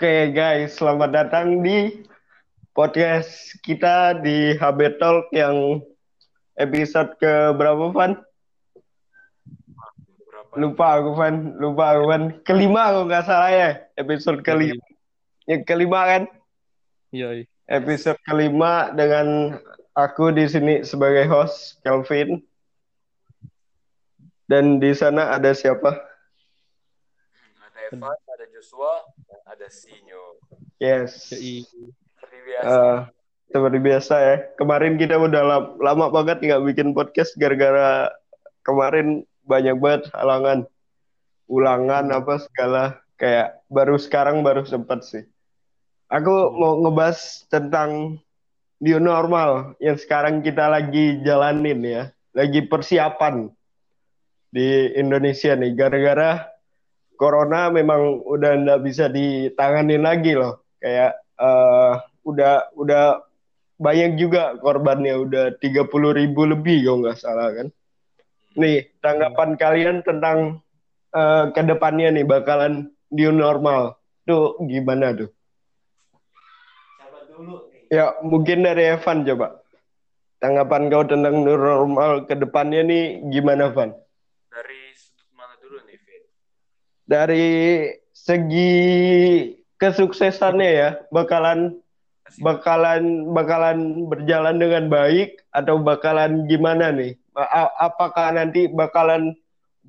Oke guys, selamat datang di podcast kita di HB Talk yang episode ke berapa Van? Lupa aku Van, lupa aku Van. Kelima aku nggak salah ya, episode kelima. Yang kelima kan? Iya. Episode kelima dengan aku di sini sebagai host Kelvin. Dan di sana ada siapa? Ada Evan, ada Joshua, dan ada Sinyo. Yes. Seperti biasa. Eh, seperti biasa ya. Kemarin kita udah lam- lama banget nggak bikin podcast gara-gara kemarin banyak banget halangan, ulangan apa segala. Kayak baru sekarang baru sempat sih. Aku mau ngebahas tentang new normal yang sekarang kita lagi jalanin ya, lagi persiapan di Indonesia nih. Gara-gara corona memang udah nggak bisa ditanganin lagi loh. Kayak eh, udah udah banyak juga korbannya udah 30 ribu lebih kalau nggak salah kan. Nih tanggapan kalian tentang eh, ke depannya nih bakalan new normal tuh gimana tuh? Ya mungkin dari Evan coba. Tanggapan kau tentang normal ke depannya nih gimana Van? Dari sudut mana dulu nih, Fit? Dari segi kesuksesannya ya bakalan bakalan bakalan berjalan dengan baik atau bakalan gimana nih? A- apakah nanti bakalan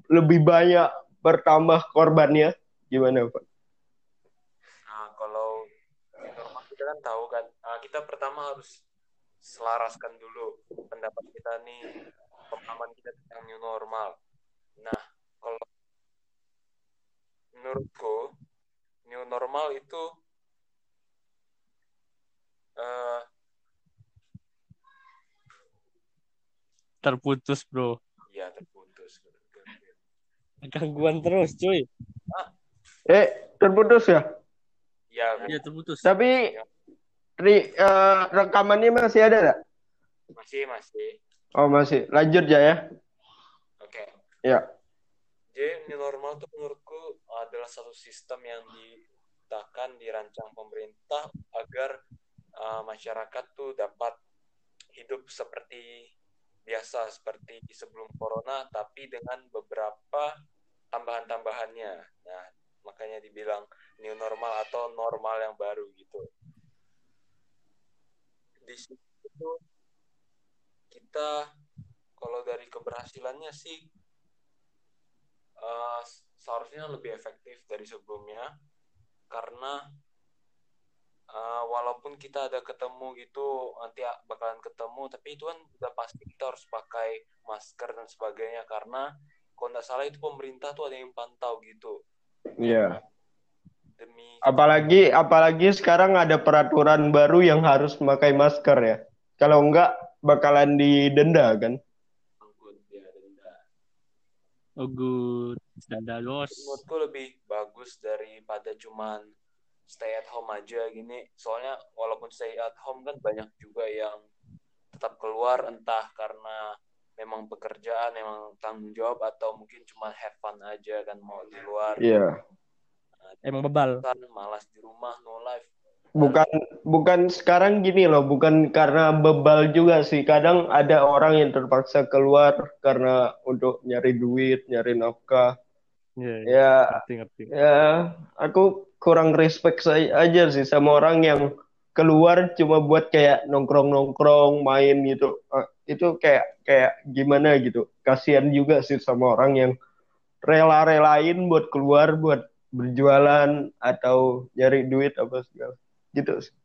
lebih banyak bertambah korbannya? Gimana, Pak? Nah, kalau kita kan tahu kan, ah, kita pertama harus selaraskan dulu pendapat kita nih, pemahaman kita tentang new normal. Nah, kalau menurutku, new normal itu eh, Terputus, bro. ya terputus. Gangguan terus, cuy. Eh, terputus ya? Ya, Iya, terputus. Tapi ri- eh, rekamannya masih ada nggak? masih masih. Oh, masih. Lanjut ya ya. Oke. Ya. Jadi new normal itu menurutku adalah satu sistem yang diciptakan, dirancang pemerintah agar uh, masyarakat tuh dapat hidup seperti biasa, seperti sebelum corona, tapi dengan beberapa tambahan-tambahannya. Nah, makanya dibilang new normal atau normal yang baru gitu. Di situ kita kalau dari keberhasilannya sih uh, seharusnya lebih efektif dari sebelumnya karena uh, walaupun kita ada ketemu gitu nanti bakalan ketemu tapi itu kan udah pasti kita harus pakai masker dan sebagainya karena kalau nggak salah itu pemerintah tuh ada yang pantau gitu Iya. demi Apalagi apalagi sekarang ada peraturan baru yang harus memakai masker ya. Kalau enggak bakalan didenda kan? Oh, good. Dada los. menurutku lebih bagus daripada cuman stay at home aja gini soalnya walaupun stay at home kan banyak juga yang tetap keluar entah karena memang pekerjaan memang tanggung jawab atau mungkin cuma have fun aja kan mau di luar Iya. Emang bebal. kan malas di rumah no life Bukan bukan sekarang gini loh, bukan karena bebal juga sih. Kadang ada orang yang terpaksa keluar karena untuk nyari duit, nyari nafkah. Iya, iya. Ya, Ngerti, ngerti. ya aku kurang respect saya aja sih sama orang yang keluar cuma buat kayak nongkrong-nongkrong, main gitu. Eh, Itu kayak kayak gimana gitu. Kasihan juga sih sama orang yang rela-relain buat keluar buat berjualan atau nyari duit apa segala gitu sih.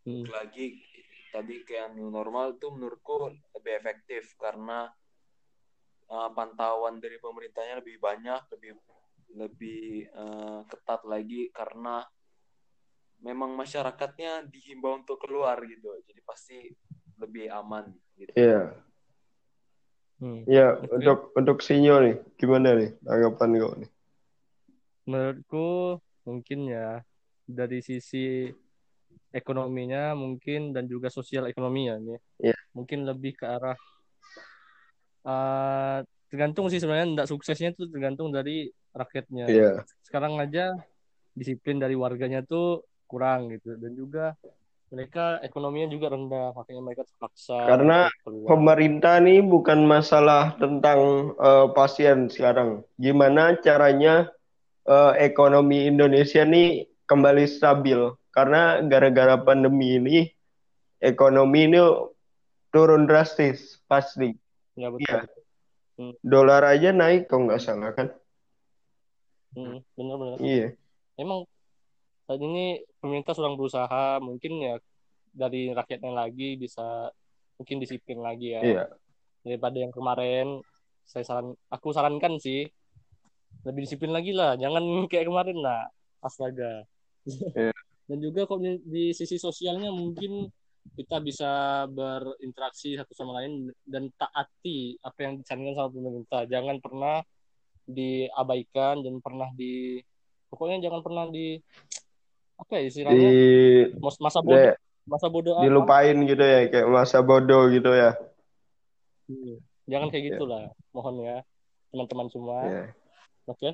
Hmm. lagi tadi kayak new normal tuh menurutku lebih efektif karena uh, pantauan dari pemerintahnya lebih banyak lebih lebih uh, ketat lagi karena memang masyarakatnya dihimbau untuk keluar gitu jadi pasti lebih aman gitu Iya. Hmm. Iya, Oke. untuk untuk Sinyo nih, gimana nih tanggapan kau nih? Menurutku mungkin ya dari sisi ekonominya mungkin dan juga sosial ekonominya nih. Iya. Mungkin lebih ke arah eh, tergantung sih sebenarnya nggak suksesnya itu tergantung dari rakyatnya. Iya. Sekarang aja disiplin dari warganya tuh kurang gitu dan juga mereka ekonominya juga rendah makanya mereka terpaksa Karena keluar. pemerintah nih bukan masalah tentang eh, pasien sekarang. Gimana caranya eh, ekonomi Indonesia nih kembali stabil? Karena gara-gara pandemi ini ekonomi ini turun drastis pasti. ya betul, betul. Dolar aja naik kok nggak salah kan? Hmm, benar-benar Iya. emang saat ini pemerintah sedang berusaha mungkin ya dari rakyatnya lagi bisa mungkin disiplin lagi ya Iya. daripada yang kemarin saya saran aku sarankan sih lebih disiplin lagi lah jangan kayak kemarin lah astaga Iya. dan juga kok di, di sisi sosialnya mungkin kita bisa berinteraksi satu sama lain dan taati apa yang disarankan sama pemerintah jangan pernah diabaikan dan pernah di pokoknya jangan pernah di apa ya Di istilahnya Mas- masa bodoh masa bodoh apa dilupain gitu ya kayak masa bodoh gitu ya. Hmm. jangan kayak gitulah mohon ya teman-teman semua Iya. oke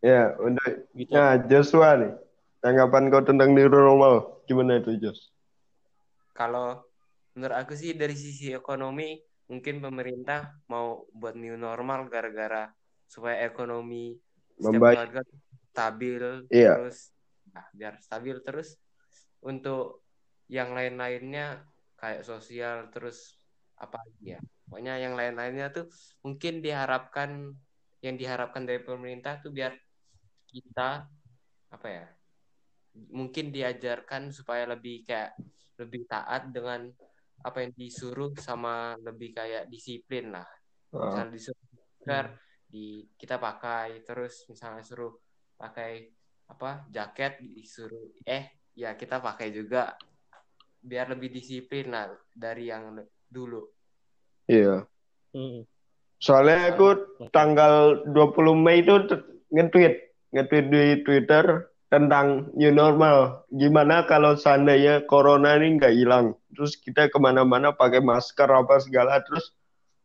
Ya, udah. gitu Nah, Joshua nih. Tanggapan kau tentang new normal gimana itu, Jos? Kalau menurut aku sih dari sisi ekonomi mungkin pemerintah mau buat new normal gara-gara supaya ekonomi setiap Membaik. keluarga stabil Iya. terus nah, biar stabil terus untuk yang lain-lainnya kayak sosial terus apa lagi ya pokoknya yang lain-lainnya tuh mungkin diharapkan yang diharapkan dari pemerintah tuh biar kita apa ya mungkin diajarkan supaya lebih kayak lebih taat dengan apa yang disuruh sama lebih kayak disiplin lah Ah, misalnya disuruh masker di kita pakai terus misalnya suruh pakai apa jaket disuruh eh ya kita pakai juga biar lebih disiplin lah dari yang dulu iya. Hmm. Soalnya aku tanggal 20 Mei itu nge-tweet, nge-tweet di Twitter tentang new normal. Gimana kalau seandainya corona ini nggak hilang, terus kita ke mana-mana pakai masker apa segala, terus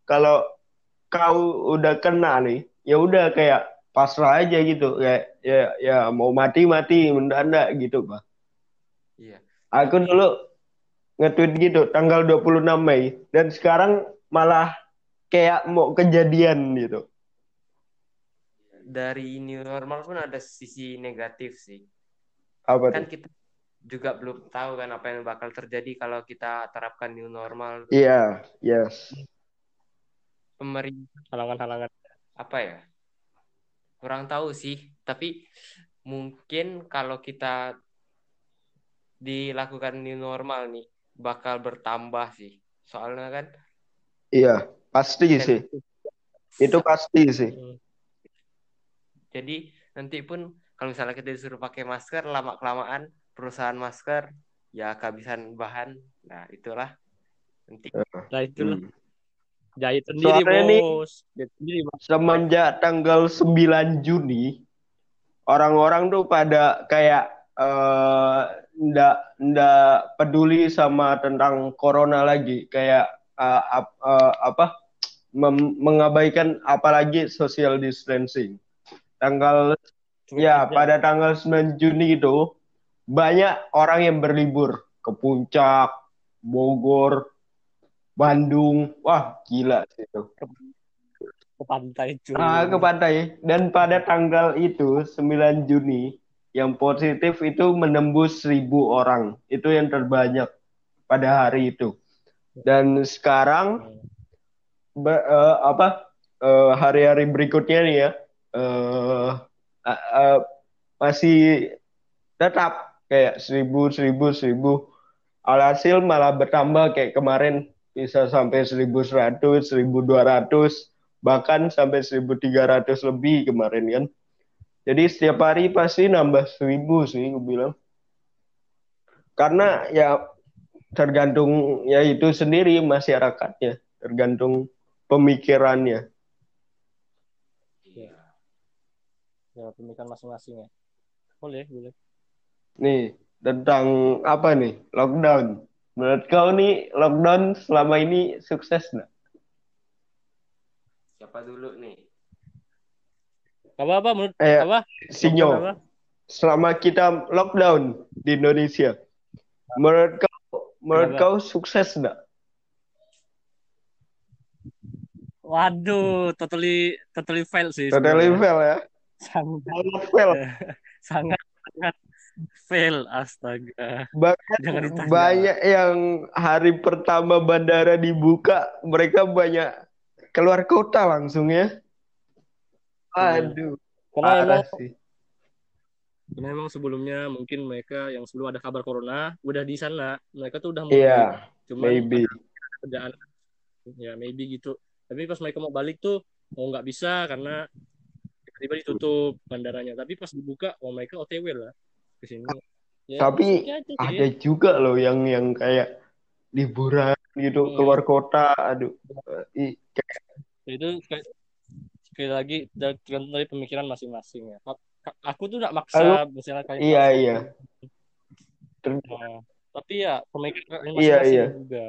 kalau kau udah kena nih, ya udah kayak pasrah aja gitu, kayak ya ya mau mati mati, mendadak gitu, Pak. iya Aku dulu nge-tweet gitu tanggal 26 Mei dan sekarang malah kayak mau kejadian gitu. Dari new normal pun ada sisi negatif sih Apa kan tuh? kita juga belum tahu kan apa yang bakal terjadi kalau kita terapkan new normal Iya, yes. pemerintah halangan-halangan apa ya kurang tahu sih tapi mungkin kalau kita dilakukan new normal nih bakal bertambah sih soalnya kan Iya, pasti sih. Itu pasti sih. Jadi nanti pun kalau misalnya kita disuruh pakai masker lama kelamaan perusahaan masker ya kehabisan bahan nah itulah nanti nah itulah Hmm. jahit sendiri Soalnya nih- bos jahit sendiri Bos. Semenjak tanggal 9 Juni, orang-orang tuh pada kayak eh ndak ndak peduli sama tentang corona lagi, kayak eh, ap- eh, apa mem- mengabaikan apalagi social distancing. Tanggal Ya, aja. pada tanggal 9 Juni itu banyak orang yang berlibur ke Puncak, Bogor, Bandung. Wah, gila sih itu. ke pantai cuy Ah, ke pantai. Dan pada tanggal itu, 9 Juni, yang positif itu menembus 1000 orang. Itu yang terbanyak pada hari itu. Dan sekarang be- eh, apa eh, hari-hari berikutnya nih ya eh, eh, masih tetap kayak seribu seribu seribu. Alhasil malah bertambah kayak kemarin. Bisa sampai 1100 1200 bahkan sampai 1300 lebih kemarin kan. Jadi setiap hari pasti nambah 1000 sih gue bilang. Karena ya tergantung ya itu sendiri masyarakatnya tergantung pemikirannya ya pemikiran masing-masing ya boleh boleh nih tentang apa nih lockdown menurut kau nih lockdown selama ini sukses nggak siapa dulu nih apa apa menurut Eh, apa Sinyo Apa? selama kita lockdown di Indonesia. Menurut kau, menurut Kenapa? kau sukses enggak? Waduh, totally totally fail sih. Totally fail ya. Sangat fail. sangat sangat fail astaga. Bahkan Jangan ditanya. banyak yang hari pertama bandara dibuka, mereka banyak keluar kota langsung ya. Aduh, Karena emang sih. karena emang sebelumnya mungkin mereka yang sebelum ada kabar corona udah di sana, mereka tuh udah mau Iya, Cuman maybe. kerjaan ya maybe gitu. Tapi pas mereka mau balik tuh mau nggak bisa karena tiba-tiba ditutup bandaranya. Tapi pas dibuka, oh mereka OTW lah ke sini. Ya, Tapi ya aja ada juga loh yang yang kayak liburan gitu Hmm. keluar kota. Aduh, I- itu sekali, sekali lagi tergantung dari pemikiran masing-masing ya. Aku tuh nggak maksa misalnya kayak iya iya. Ter- Nah, tapi ya pemikiran Iya, masing-masing iya. juga.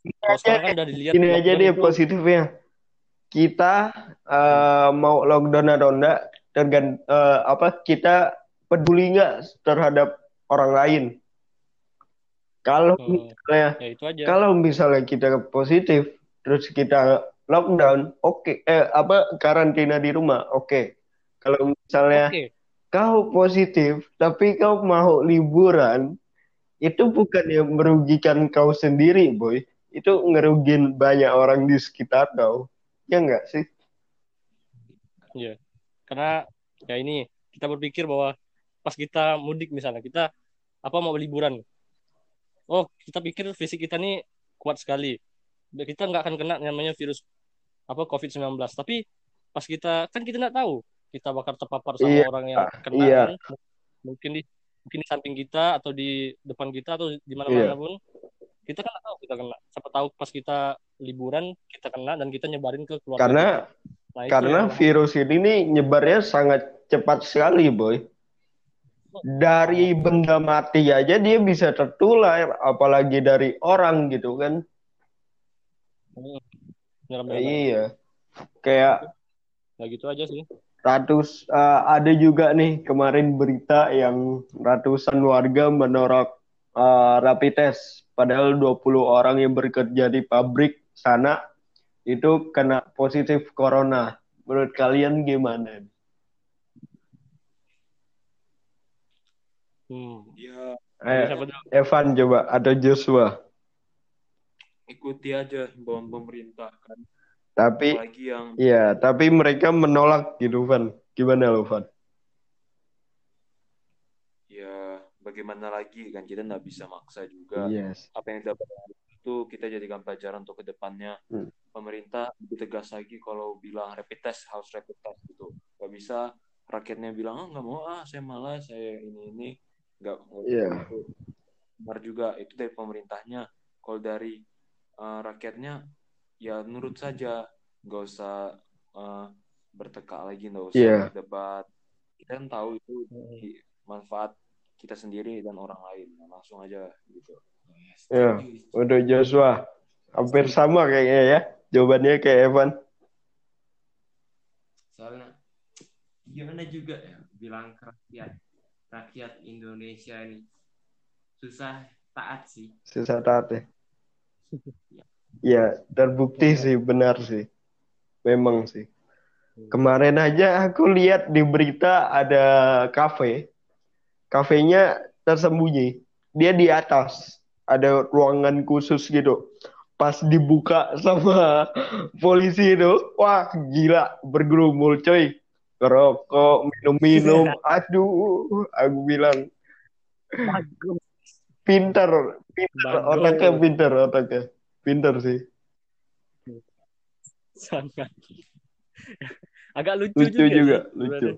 Ini Kalau aja sekarang kan udah dilihat Ini aja deh itu- positifnya. Kita eh, mau lockdown atau enggak tergant eh, apa kita peduli nggak terhadap orang lain. Kalau Hmm. misalnya ya itu aja. kalau misalnya kita positif terus kita lockdown, oke eh apa karantina di rumah, oke. Kalau misalnya Oke. kau positif tapi kau mau liburan, itu bukan yang merugikan kau sendiri, boy. Itu ngerugin banyak orang di sekitar kau. Ya enggak sih? Karena ya ini kita berpikir bahwa pas kita mudik misalnya kita apa mau liburan. Oh, kita pikir fisik kita nih kuat sekali. Kita nggak akan kena namanya virus apa COVID-19. Tapi pas kita kan kita nggak tahu kita bakal terpapar sama Iya, orang yang kena iya. kan. mungkin di mungkin di samping kita atau di depan kita atau di mana-mana Iya. pun kita kan nggak tahu kita kena. Siapa tahu pas kita liburan kita kena dan kita nyebarin ke keluarga. Karena kita. Nah, karena yang- virus ini nih nyebarnya sangat cepat sekali, boy. Dari benda mati aja dia bisa tertular, apalagi dari orang gitu kan. benar-benar. Iya. Kayak Ya gitu aja sih. ratus eh, ada juga nih kemarin berita yang ratusan warga menolak eh, rapid test padahal 20 orang yang bekerja di pabrik sana itu kena positif corona. Menurut kalian gimana? Hmm. Ya Eh? Evan coba atau Joshua. ikuti aja himbauan pemerintah kan. Tapi Apalagi yang iya, tapi mereka menolak gitu, Van. Gimana lo, Van? ya bagaimana lagi kan kita nggak bisa maksa juga. Yes. Apa yang dapat itu kita jadikan pelajaran untuk ke depannya. Hmm. Pemerintah lebih tegas lagi kalau bilang rapid test harus rapid test gitu. Gak bisa rakyatnya bilang ah nggak mau ah saya malas saya ini ini nggak nggak Iya. gitu. Benar juga itu dari pemerintahnya. Kalau dari eh, rakyatnya ya nurut saja nggak usah eh, bertekak lagi nggak usah Iya. berdebat kita kan tahu itu di- manfaat kita sendiri dan orang lain Nah, langsung aja gitu Iya. Untuk Joshua, hampir sama kayaknya ya. Jawabannya kayak Evan. soalnya gimana juga ya bilang ke rakyat rakyat Indonesia ini susah taat sih Susah taat ya. Ya, terbukti sih, benar sih. Memang sih. Kemarin aja aku lihat di berita ada kafe. Kafenya tersembunyi. Dia di atas. Ada ruangan khusus gitu. Pas dibuka sama polisi itu, wah gila, bergerumul coy. Ngerokok, minum-minum. Aduh, aku bilang pinter, pinter, otaknya pinter, otaknya. Pinter sih. Sangat. Agak lucu, lucu juga, sih, lucu.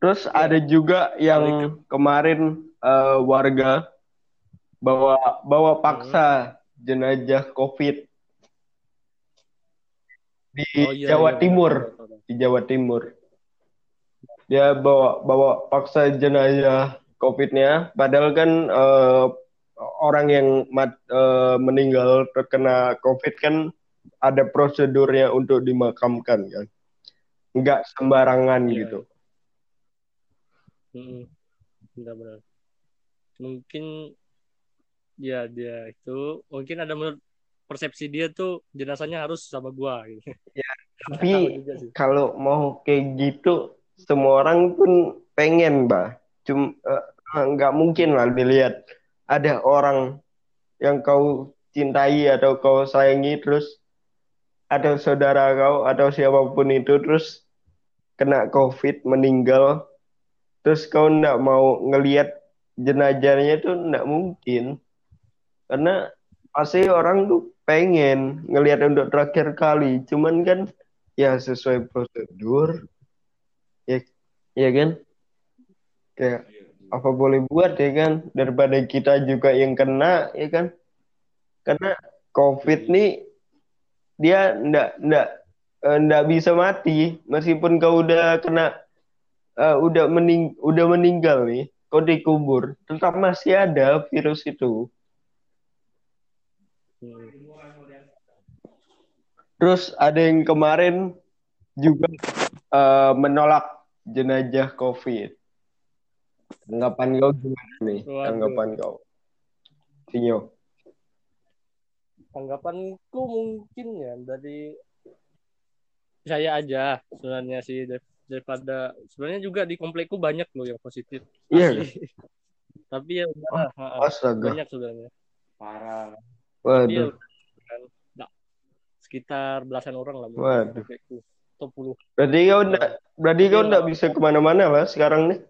Terus ada juga yang kemarin eh, warga bawa bawa paksa jenazah COVID di Oh, iya, Jawa iya, Timur, benar, benar, benar. di Jawa Timur. Dia bawa bawa paksa jenazah COVID-nya, padahal kan eh, orang yang mat- eh, meninggal terkena COVID kan ada prosedurnya untuk dimakamkan kan, nggak sembarangan Iya, gitu. Mm-mm. benar-benar mungkin ya dia itu mungkin ada menurut persepsi dia tuh jenazahnya harus sama gua gitu. Tahu Tapi kalau mau kayak gitu, semua orang pun pengen, bah. Cuma eh, nggak mungkin lah dilihat ada orang yang kau cintai atau kau sayangi terus ada saudara kau atau siapa pun itu terus kena COVID meninggal terus kau nggak mau ngelihat jenazahnya itu nggak mungkin karena pasti orang tuh pengen ngelihat untuk terakhir kali. Cuman kan ya sesuai prosedur ya ya kan? Kayak apa boleh buat ya kan? Daripada kita juga yang kena ya kan? Karena COVID nih dia ndak ndak eh, ndak bisa mati. Meskipun kau udah kena eh, udah mening udah meninggal nih kau dikubur tetap masih ada virus itu. Terus ada yang kemarin juga eh, menolak jenazah COVID tanggapan kau gimana nih Waduh. tanggapan kau Sinyo tanggapanku mungkin ya dari saya aja sebenarnya sih dar- daripada sebenarnya juga di komplekku banyak loh yang positif Iya. asli. tapi ya udah astaga banyak sebenarnya Parah. Ya waduh udah, kan. Nggak, sekitar belasan orang lah mungkin Waduh. atau puluh berarti kau ndak berarti kau ndak bisa ke mana-mana lah sekarang nih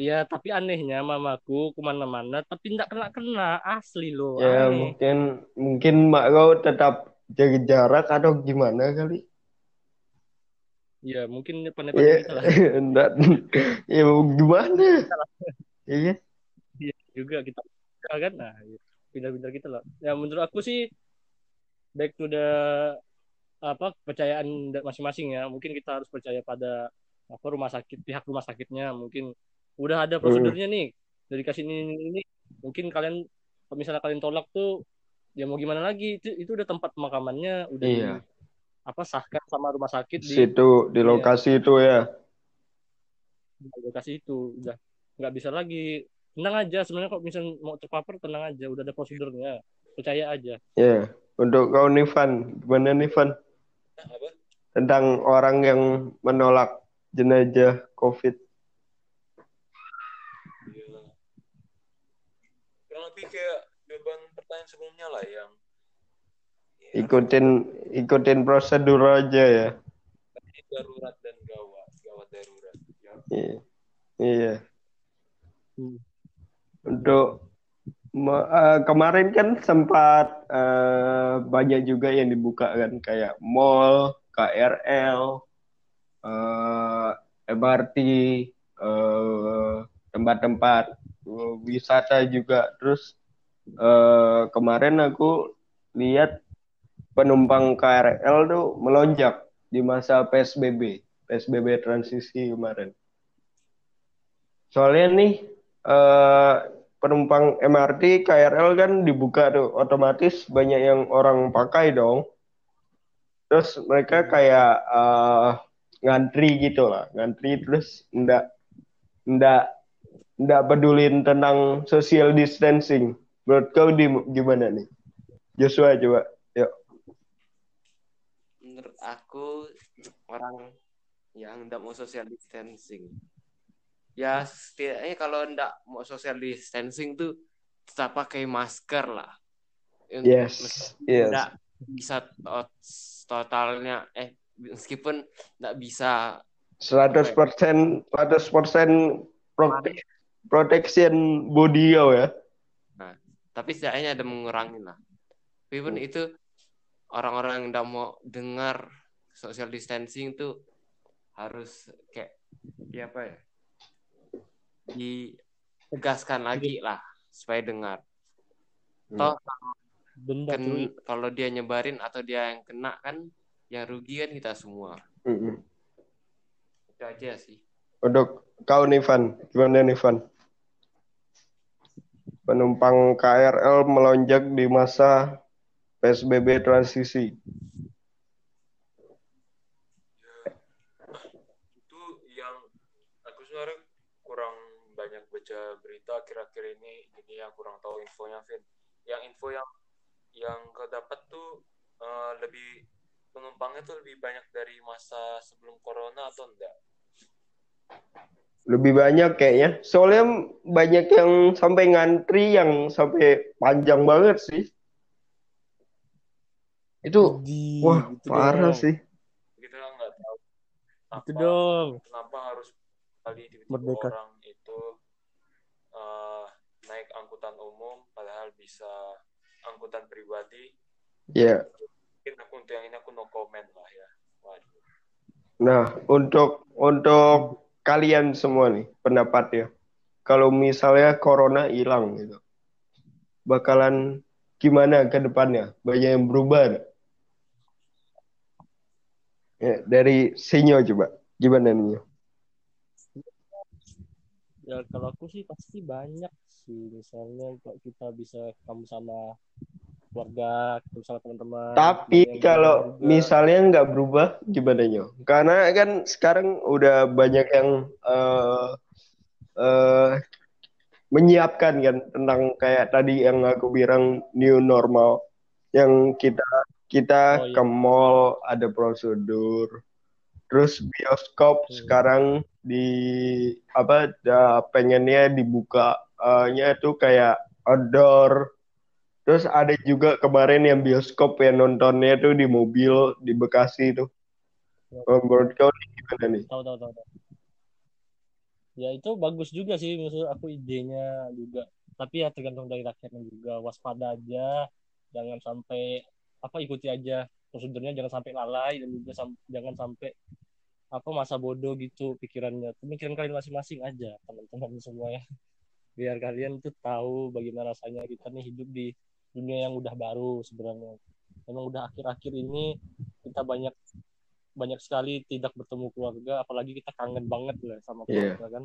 Iya, tapi anehnya mamaku ke mana-mana, tapi nggak kena-kena asli loh. Ya aneh. mungkin mungkin mak kau tetap jaga jarak atau gimana kali? Iya, mungkin Ya, pandai-pandai kita lah. enggak. Ya gimana? Iya. Iya juga kita ya kan, nah iya. Pintar-pintar kita lah. Ya menurut aku sih back to the apa kepercayaan masing-masing ya. Mungkin kita harus percaya pada apa rumah sakit pihak rumah sakitnya mungkin udah ada prosedurnya nih dari kasih ini, ini, ini. mungkin kalian misalnya kalian tolak tuh ya mau gimana lagi itu itu udah tempat pemakamannya udah di, Iya. apa sahkan sama rumah sakit di Situ di Iya. lokasi itu ya. lokasi itu udah nggak bisa lagi tenang aja sebenarnya kalau misalnya mau terpapar tenang aja udah ada prosedurnya percaya aja Ya. Untuk kau Nivan, gimana Nivan Nah, apa? tentang orang yang menolak jenazah COVID? Iya. Kurang lebih kayak jawaban pertanyaan sebelumnya lah yang ya, Ikutin ikutin prosedur aja ya. darurat dan gawat, gawat darurat. Ya. Iya. Iya. Hmm. Untuk eh, kemarin kan sempat eh, banyak juga yang dibuka kan kayak mall, KRL, eh, MRT, eh, tempat-tempat wisata juga. Terus eh, kemarin aku lihat penumpang KRL tuh melonjak di masa PSBB, PSBB transisi kemarin. Soalnya nih eh, penumpang MRT, KRL kan dibuka tuh, otomatis banyak yang orang pakai dong. Terus mereka kayak eh, ngantri gitu lah, ngantri terus ndak ndak ndak pedulin tentang social distancing. Menurut kau di, gimana nih? Joshua coba, yuk. Menurut aku orang yang tidak mau social distancing. Ya setidaknya kalau tidak mau social distancing tuh tetap pakai masker lah. Untuk- Yes, yes. Nggak bisa to- totalnya eh meskipun tidak bisa 100% 100% prote- protection body kau ya. tapi setidaknya ada mengurangi lah. Pun Hmm. itu orang-orang yang tidak mau dengar social distancing tuh harus kayak ya apa ya ditegaskan lagi lah supaya dengar. Hmm. Toh cuy kalau dia nyebarin atau dia yang kena kan yang rugi kan kita semua. Mm-mm. Itu aja sih. Untuk kau Nivan, gimana Nivan? Penumpang KRL melonjak di masa PSBB transisi. itu yang aku baca berita akhir-akhir ini jadi ya kurang tahu infonya Vin yang info yang yang kau dapat tuh eh, lebih penumpangnya tuh lebih banyak dari masa sebelum corona atau enggak Lebih banyak kayaknya. Soalnya banyak yang sampai ngantri yang sampai panjang banget sih. Itu Di, wah gitu parah dong. sih. kita nggak tahu Gitu dong. kenapa harus kali tiba-tiba orang itu eh, naik angkutan umum padahal bisa angkutan pribadi Ya. mungkin aku untuk yang ini aku no comment lah ya waduh Nah, untuk untuk kalian semua nih pendapatnya. Kalau misalnya corona hilang gitu. Bakalan gimana ke depannya? Banyak yang berubah? Ya, dari Sinyo coba. Gimana nih? Ya kalau aku sih pasti banyak sih. Misalnya kalau kita bisa ketemu sama keluarga, ketemu sama teman-teman. Tapi kalau juga. misalnya nggak berubah, gimana nyo? Karena kan sekarang udah banyak yang eh eh, menyiapkan kan tentang kayak tadi yang aku bilang new normal, yang kita kita Oh, iya. ke mall ada prosedur, terus bioskop Hmm. sekarang di apa dah pengennya dibuka-nya tuh kayak outdoor. Terus ada juga kemarin yang bioskop yang nontonnya tuh di mobil di Bekasi itu. Ya. Menurut kau ini gimana nih? tahu tahu tahu tahu. ya itu bagus juga sih maksud aku idenya juga tapi ya tergantung dari rakyatnya juga waspada aja jangan sampai apa ikuti aja prosedurnya jangan sampai lalai dan juga sam- jangan sampai apa masa bodoh gitu pikirannya pemikiran kalian masing-masing aja teman-teman semua ya biar kalian tuh tahu bagaimana rasanya kita nih hidup di dunia yang udah baru sebenarnya. Memang udah akhir-akhir ini kita banyak banyak sekali tidak bertemu keluarga apalagi kita kangen banget lah sama Iya. keluarga kan?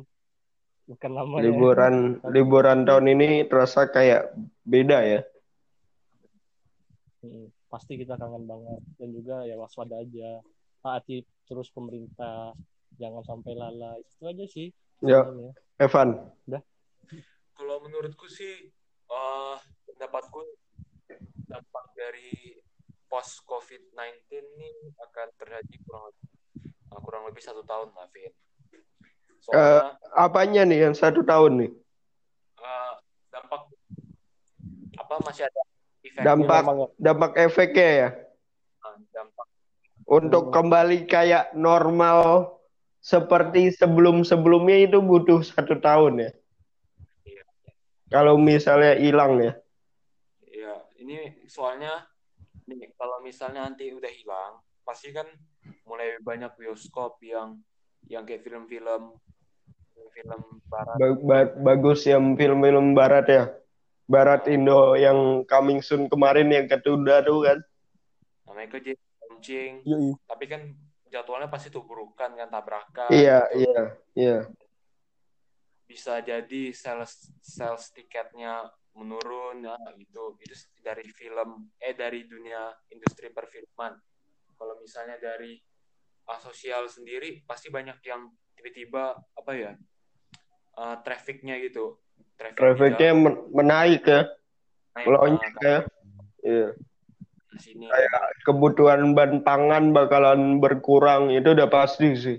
Bukan namanya. Liburan liburan tahun ini terasa kayak beda ya. Mm, pasti kita kangen banget. Dan juga ya waspada aja. Taati terus pemerintah. Jangan sampai lalai. Itu aja sih Ya. Evan. kalau menurutku sih eh pendapatku dampak dari post COVID-19 ini akan terjadi kurang lebih, eh, kurang lebih satu tahun lah, Vin. Soalnya Apanya nih yang satu tahun nih? eh, dampak apa masih ada efek Dampak ya. dampak efeknya ya. dampak Untuk kembali kayak normal seperti sebelum-sebelumnya itu butuh satu tahun ya. Iya. Kalau misalnya hilang ya. ya ini soalnya nih kalau misalnya nanti udah hilang pasti kan mulai banyak bioskop yang yang kayak film-film film barat Ba- ba- bagus yang film-film barat ya. Barat Indo yang coming soon kemarin yang ketunda tuh kan. namanya kerja launching Yoi. tapi kan jadwalnya pasti tuburukan kan tabrakan Iya, gitu. iya, iya. Bisa jadi sales sales tiketnya menurun ya gitu. Itu dari film eh dari dunia industri perfilman. Kalau misalnya dari sosial sendiri pasti banyak yang tiba-tiba apa ya uh, trafficnya gitu. Traffic Trafficnya men- menaik ya, melonjak ah, ya. Iya. sini. Kebutuhan bahan pangan bakalan berkurang itu udah pasti sih.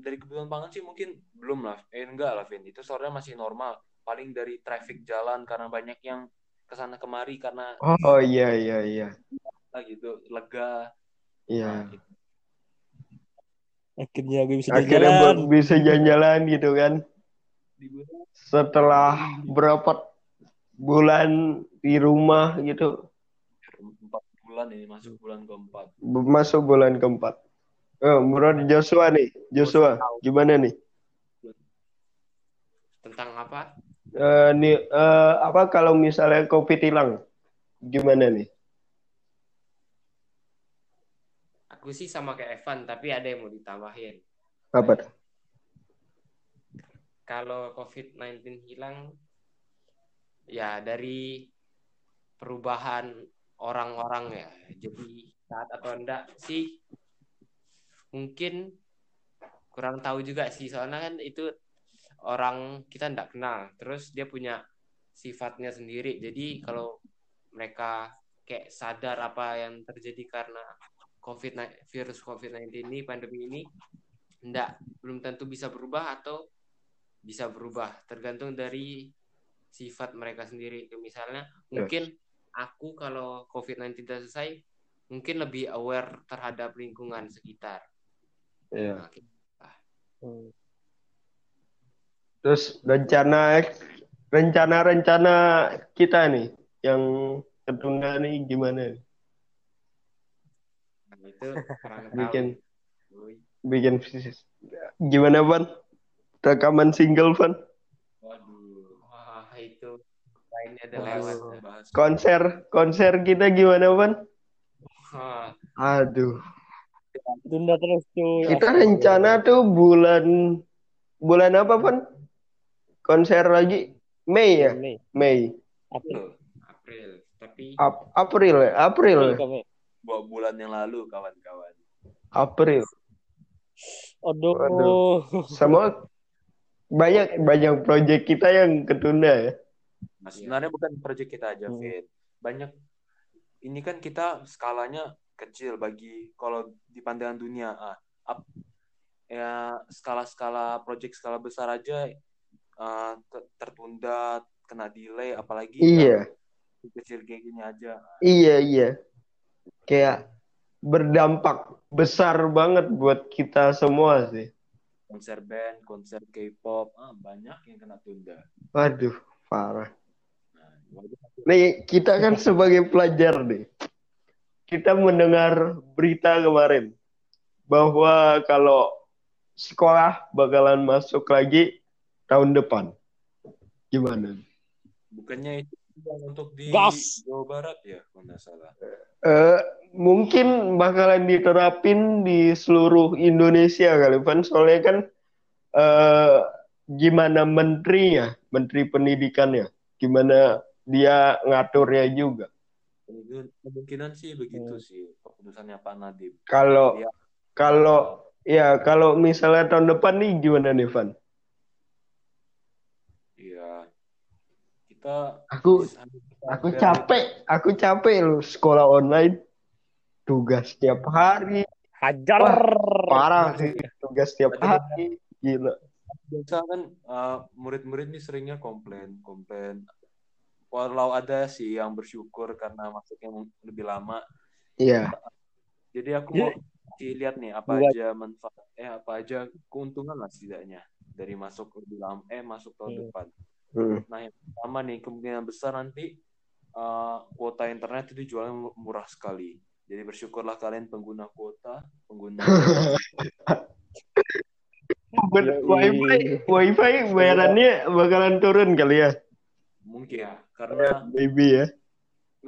Dari kebutuhan pangan sih mungkin belum lah eh enggak lah Vin itu soalnya masih normal paling dari traffic jalan karena banyak yang ke sana kemari karena Oh iya iya iya. gitu lega Iya. Nah, gitu. akhirnya gue bisa Akhirnya jalan bisa jalan-jalan gitu kan. Setelah berapa bulan di rumah gitu, empat bulan ini masuk bulan keempat masuk bulan keempat. Menurut Joshua nih, Joshua, gimana nih? Tentang apa? Eh, nih eh, apa kalau misalnya COVID hilang, gimana nih? Aku sih sama kayak Evan, tapi ada yang mau ditambahin. Apa? Kalau COVID-19 hilang, ya dari perubahan orang-orang ya. Jadi saat atau enggak sih mungkin kurang tahu juga sih. Soalnya kan itu orang kita tidak kenal. Terus dia punya sifatnya sendiri. Jadi kalau mereka kayak sadar apa yang terjadi karena covid virus covid 19 ini pandemi ini tidak belum tentu bisa berubah atau bisa berubah. Tergantung dari sifat mereka sendiri. Misalnya mungkin aku kalau covid 19 sudah selesai mungkin lebih aware terhadap lingkungan sekitar Iya. Nah, gitu. Hmm. Terus rencana rencana-rencana kita nih yang ketunda nih gimana? Nah, itu kurang tahu. Bikin bikin gimana Van? Rekaman single Van? Waduh. Wah, itu lainnya Waduh. lewat. Konser konser kita gimana Van? Wah, Aduh, Tunda terus tuh. kita rencana tuh bulan bulan apa Van? Konser lagi Mei ya? Mei. Mei. April. April. Tapi Ap- April ya? April. Mei. dua bulan yang lalu kawan-kawan. April. Aduh. Waduh. Sama banyak banyak proyek kita yang ketunda ya. Nah, sebenarnya bukan proyek kita aja, Hmm. Fit. Banyak ini kan kita skalanya kecil bagi kalau di pandangan dunia. Ah, ap- ya skala-skala proyek skala besar aja ter- tertunda, kena delay, apalagi Iya. yang kecil kayak gini aja. Iya, iya. Kayak berdampak besar banget buat kita semua sih. Konser band, konser K-pop, ah, banyak yang kena tunda. Waduh, parah. Nah, waduh, Nih, kita kan sebagai pelajar nih. Kita mendengar berita kemarin bahwa kalau sekolah bakalan masuk lagi tahun depan. Gimana? bukannya itu yang untuk di Gas. Jawa Barat ya, kalau nggak salah. Eh, mungkin bakalan diterapin di seluruh Indonesia kali, Van. Soalnya kan eh, gimana menterinya, menteri pendidikannya, gimana dia ngaturnya juga. Kemungkinan- Kemungkinan sih begitu Hmm. sih keputusannya Pak Nadiem. Kalau Dia kalau ya kalau misalnya tahun depan nih gimana nih, Van? Iya. Kita Aku aku capek, aku capek loh sekolah online, tugas tiap hari, Hajar. parah sih tugas tiap hari, gila. biasa kan uh, murid-murid nih seringnya komplain, komplain. Walau ada sih yang bersyukur karena masuknya lebih lama. Iya, Jadi aku Iya. mau lihat nih apa Buat- aja manfaat eh apa aja keuntungan lah setidaknya dari masuk lebih lama eh masuk tahun Hmm. depan. Hmm. Nah yang pertama nih kemungkinan besar nanti uh, kuota internet itu jualnya mu- murah sekali. Jadi bersyukurlah kalian pengguna kuota, pengguna Yoi. wifi, wifi bayarannya bakalan turun kali ya, mungkin ya karena baby ya.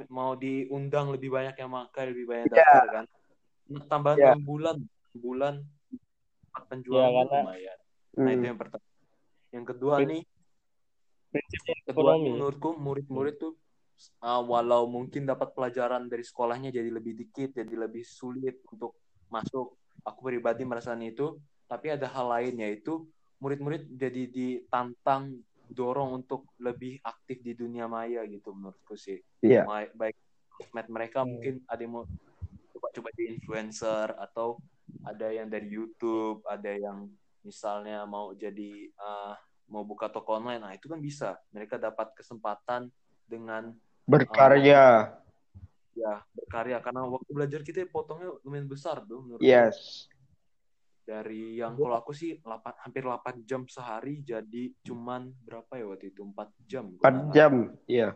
mau diundang lebih banyak yang makai lebih banyak Iya. daftar kan. Nah, tambahan Iya. enam bulan, bulan tempat penjualan Iya, karena- lumayan. Nah itu Hmm. yang pertama. Yang kedua Prin- nih, Prinsipnya kedua ekonomi. menurutku murid-murid tuh uh, walau mungkin dapat pelajaran dari sekolahnya jadi lebih dikit, jadi lebih sulit untuk masuk. Aku pribadi merasakan itu, tapi ada hal lain yaitu murid-murid jadi ditantang dorong untuk lebih aktif di dunia maya gitu menurutku sih. Iya. Baik sosmed mereka Hmm. mungkin ada yang mau coba-coba di influencer atau ada yang dari YouTube, ada yang misalnya mau jadi uh, mau buka toko online, nah itu kan bisa. Mereka dapat kesempatan dengan Berkarya, ya berkarya karena waktu belajar kita potongnya lumayan besar tuh menurut yes. Dari yang kalau aku sih 8, hampir 8 jam sehari jadi cuman berapa ya waktu itu 4 jam 4 jam, iya.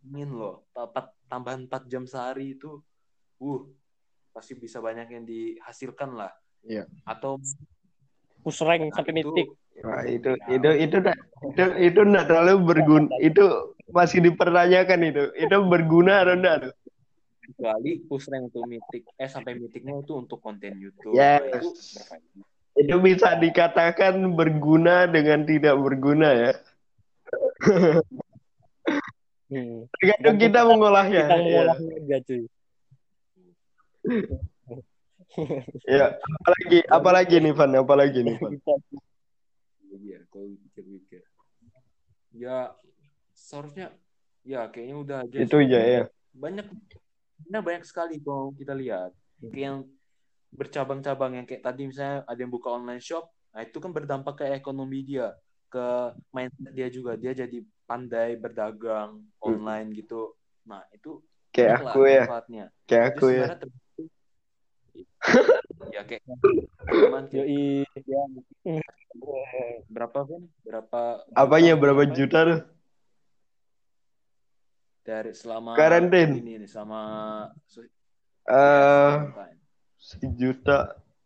Ingin loh dapat tambahan 4 jam sehari itu uh pasti bisa banyak yang dihasilkan lah Iya. atau Push rank nah, sampai itu- mitik. Wah, itu itu itu nggak- itu itu enggak terlalu berguna. Itu masih dipertanyakan itu. Itu berguna atau enggak tuh? Kecuali push rank untuk mitik eh sampai mitiknya itu untuk konten YouTube Yes. Itu. Itu bisa dikatakan berguna dengan tidak berguna ya. Hmm. Tergantung kita mengolahnya. Kita Ya. mengolahnya aja cuy. Ya, apalagi apalagi nih Van, apalagi nih Van. Kita kalau pikir-pikir. Ya seharusnya ya kayaknya udah aja Itu aja ya. banyak nah banyak sekali kalau kita lihat kayak yang bercabang-cabang yang kayak tadi misalnya ada yang buka online shop nah itu kan berdampak ke ekonomi dia ke mindset dia juga dia jadi pandai berdagang online gitu nah itu Kayak aku ya. manfaatnya Kayak Jadi aku ya. ya kayak cuman kayak. Ya. berapa kan berapa Apanya berapa juta tuh? Dari selama Karantin. ini nih selama su- Eh, karantin. sejuta,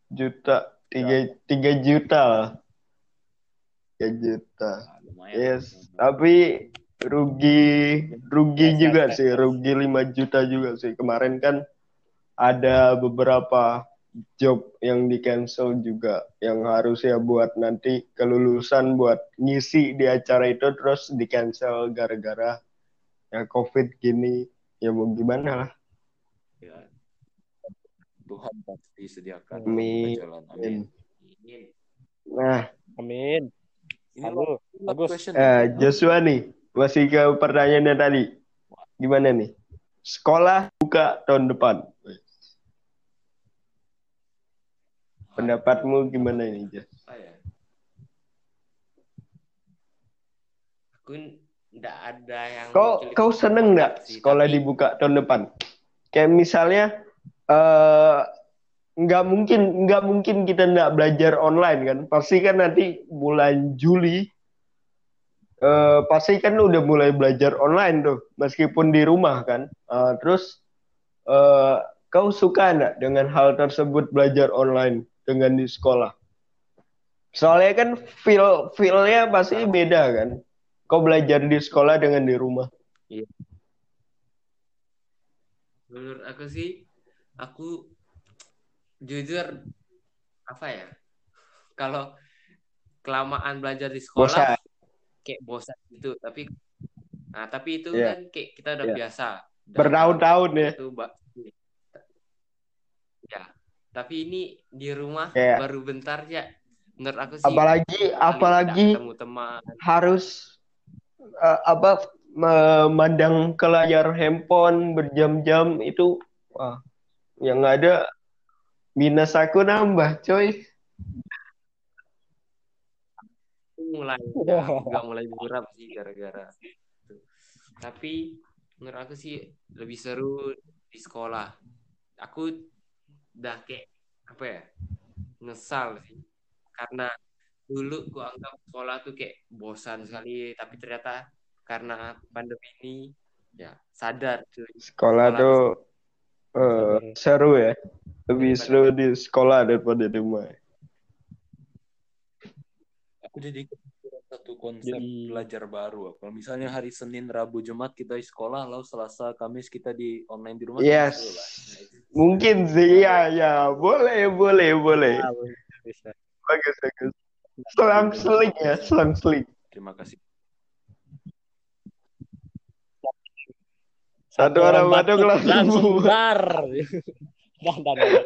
juta, tiga, tiga juta lah. Tiga juta. Nah, lumayan Yes, tapi rugi, rugi Yes, juga yes, sih, yes. rugi 5 juta juga sih. Kemarin kan ada beberapa job yang di cancel juga, yang harusnya buat nanti kelulusan buat ngisi di acara itu terus di cancel gara-gara ya COVID gini. Ya mau gimana lah. ya Tuhan pasti sediakan Amin. jalan amin Ini Nah, Amin. ini Halo. question eh, Joshua nih, masih ke pertanyaannya tadi. Gimana nih? Sekolah buka tahun depan. Pendapatmu gimana ini, Jas? apa ya? Aku nggak ada yang Kau kau seneng nggak sekolah tapi dibuka tahun depan? Kayak misalnya eh nggak mungkin nggak mungkin kita nggak belajar online kan? Pasti kan nanti bulan Juli eh pasti kan udah mulai belajar online tuh, meskipun di rumah kan. Eh, terus eh kau suka nggak dengan hal tersebut belajar online dengan di sekolah? Soalnya kan feel feel-nya pasti beda kan. Kau belajar di sekolah dengan di rumah. menurut aku sih aku jujur apa ya kalau kelamaan belajar di sekolah Bosan. kayak bosan gitu tapi nah tapi itu Iya. kan kayak kita udah Iya. biasa Bertahun-tahun ya. itu mbak ya tapi ini di rumah Kayak- baru bentar ya menurut aku sih Apalagi apalagi ketemu teman harus eh, apa memandang ke layar handphone berjam-jam itu wah yang ada minus aku nambah coy mulai nggak mulai buram sih gara-gara. Tapi menurut aku sih lebih seru di sekolah. Aku udah kayak apa ya nyesal sih karena dulu gua anggap sekolah tuh kayak bosan sekali tapi ternyata karena pandemi ini ya sadar cuy. Sekolah Sekolah tuh eh, seru ya. Lebih seru di sekolah daripada di rumah. Aku jadi satu konsep Jadi- belajar baru. Kalau misalnya hari Senin Rabu Jumat kita di sekolah lalu Selasa Kamis kita di online di rumah Yes. lah. Nah, mungkin sih ya ya boleh boleh boleh bisa. bagus bagus selang seling ya selang seling terima kasih Satu orang batuk langsung bubar. bar. Dah, dah, dah.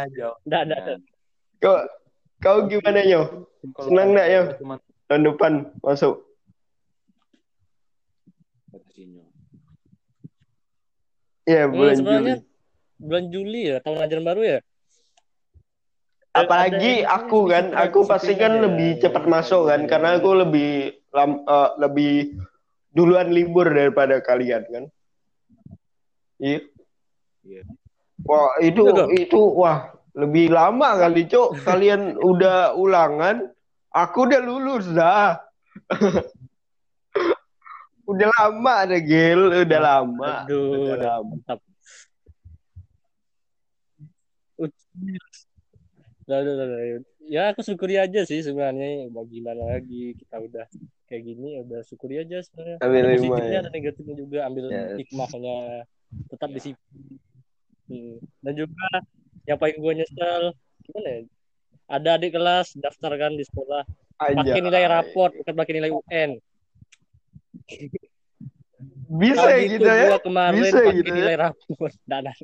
Aja Dah, dah, dah. kau kau gimana yo Senang nggak, Yo? Tahun depan masuk katanya. ya Hmm, bulan sebenarnya Juli bulan Juli ya, tahun ajaran baru ya. Apalagi aku kan aku pasti kan lebih cepat masuk kan karena aku lebih lam, eh, lebih duluan libur daripada kalian kan. Iya Iya. wah itu Iya itu wah lebih lama kali cok kalian udah ulangan aku udah lulus dah. Udah lama ada gel udah lama. Aduh, udah lama. mantap. Udah, udah. Ya aku syukuri aja sih sebenarnya. Mau gimana lagi kita udah kayak gini, ya udah syukuri aja sebenarnya. Ambil Ada positifnya, ya. ada negatifnya juga. Ambil Yes. hikmahnya, tetap disiplin. Hmm. Dan juga yang paling gue nyesel, gimana ya? Ada adik kelas daftarkan di sekolah, pakai nilai raport, bukan pakai nilai UN. Bisa Tadi gitu ya gua kemarin Bisa pakai gitu ya. nilai raport. Nah, nah.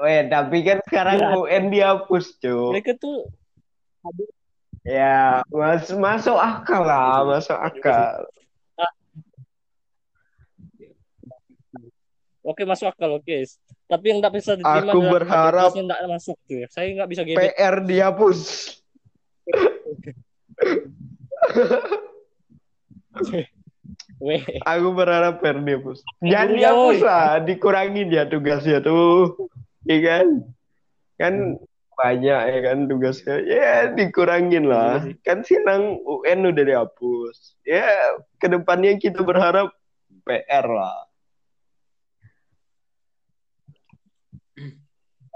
Weh, tapi kan sekarang Ya. UN dihapus, cuy. mereka tuh Ya, mas masuk akal lah, masuk akal. Oke masuk akal oke. Tapi yang nggak bisa diterima Aku berharap nggak masuk tuh. ya. Saya nggak bisa gebet. PR dihapus. Weh, Aku berharap PR dihapus. Jangan dihapus lah, dikurangin ya tugasnya tuh. Iya kan? Kan banyak ya kan tugasnya. Ya dikurangin lah. Iya sih. Kan sinang UN udah dihapus. Ya ke depannya kita berharap PR lah.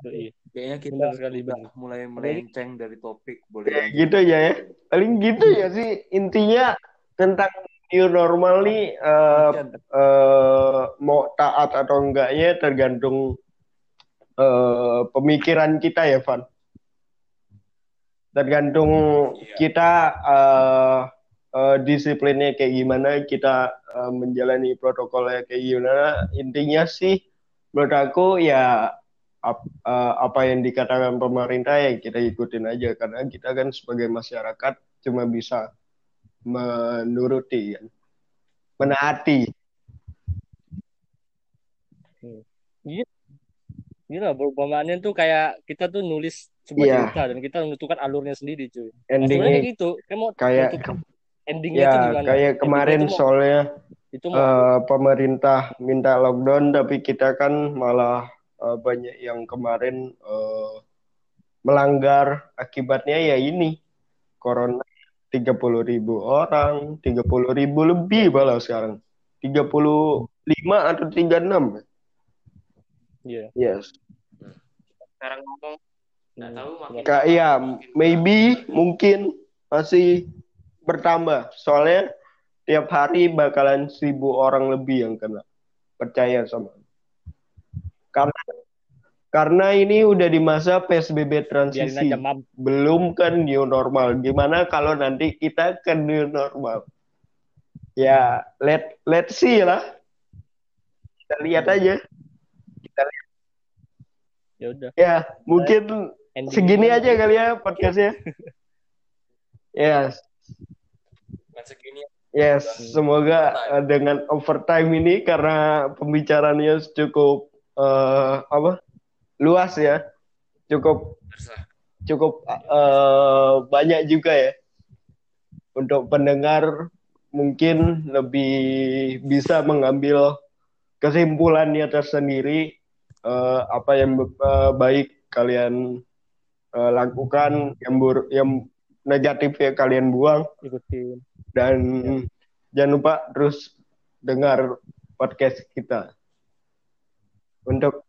Iya. Kayaknya kita Benar sekali, Bang. mulai melenceng dari topik. Boleh Ya, gitu aja ya. Paling gitu ya sih intinya tentang new normal nih eh, eh, mau taat atau enggaknya tergantung eh, pemikiran kita ya, Van. Tergantung Iya. kita eh, eh, disiplinnya kayak gimana, kita eh, menjalani protokolnya kayak gimana. Intinya sih menurut aku ya ap- eh, apa yang dikatakan pemerintah ya kita ikutin aja karena kita kan sebagai masyarakat cuma bisa menuruti kan. Menaati. Gila, perumpamaannya tuh kayak kita tuh nulis sebuah Iya. cerita dan kita menentukan alurnya sendiri, cuy. Nah, Endingnya kayak gitu. Kayak mau kayak endingnya tuh ya gimana? kayak kemarin tuh mau- soalnya itu mau eh, pemerintah minta lockdown tapi kita kan malah eh, banyak yang kemarin eh, melanggar akibatnya ya ini corona 30 ribu orang 30 ribu lebih malah sekarang. 35 atau 36 Iya. yes. Sekarang ngomong nggak Hmm. tahu makin Kak, ya maybe mungkin masih bertambah. Soalnya tiap hari bakalan seribu orang lebih yang kena. Percaya sama karena ini udah di masa PSBB transisi. Belum kan new normal. Gimana kalau nanti kita ke new normal? Ya let let's see lah. Kita lihat aja. Kita lihat. Ya udah. ya mungkin Ending segini aja kali ya podcastnya. Yes. Segini Yes, semoga dengan overtime ini karena pembicaraannya cukup eh, apa luas ya, cukup cukup eh, banyak juga ya untuk pendengar mungkin lebih bisa mengambil kesimpulannya tersendiri eh, apa yang eh, baik kalian eh, lakukan, yang bur yang negatifnya kalian buang ikutin. dan jangan lupa terus dengar podcast kita. Untuk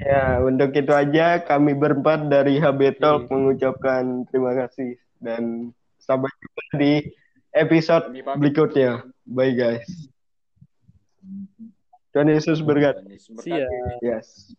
ya untuk itu aja kami berempat dari HB Talk mengucapkan terima kasih dan sampai jumpa di episode berikutnya. Bye guys. Tuhan Yesus berkati. Dan See ya. Yes.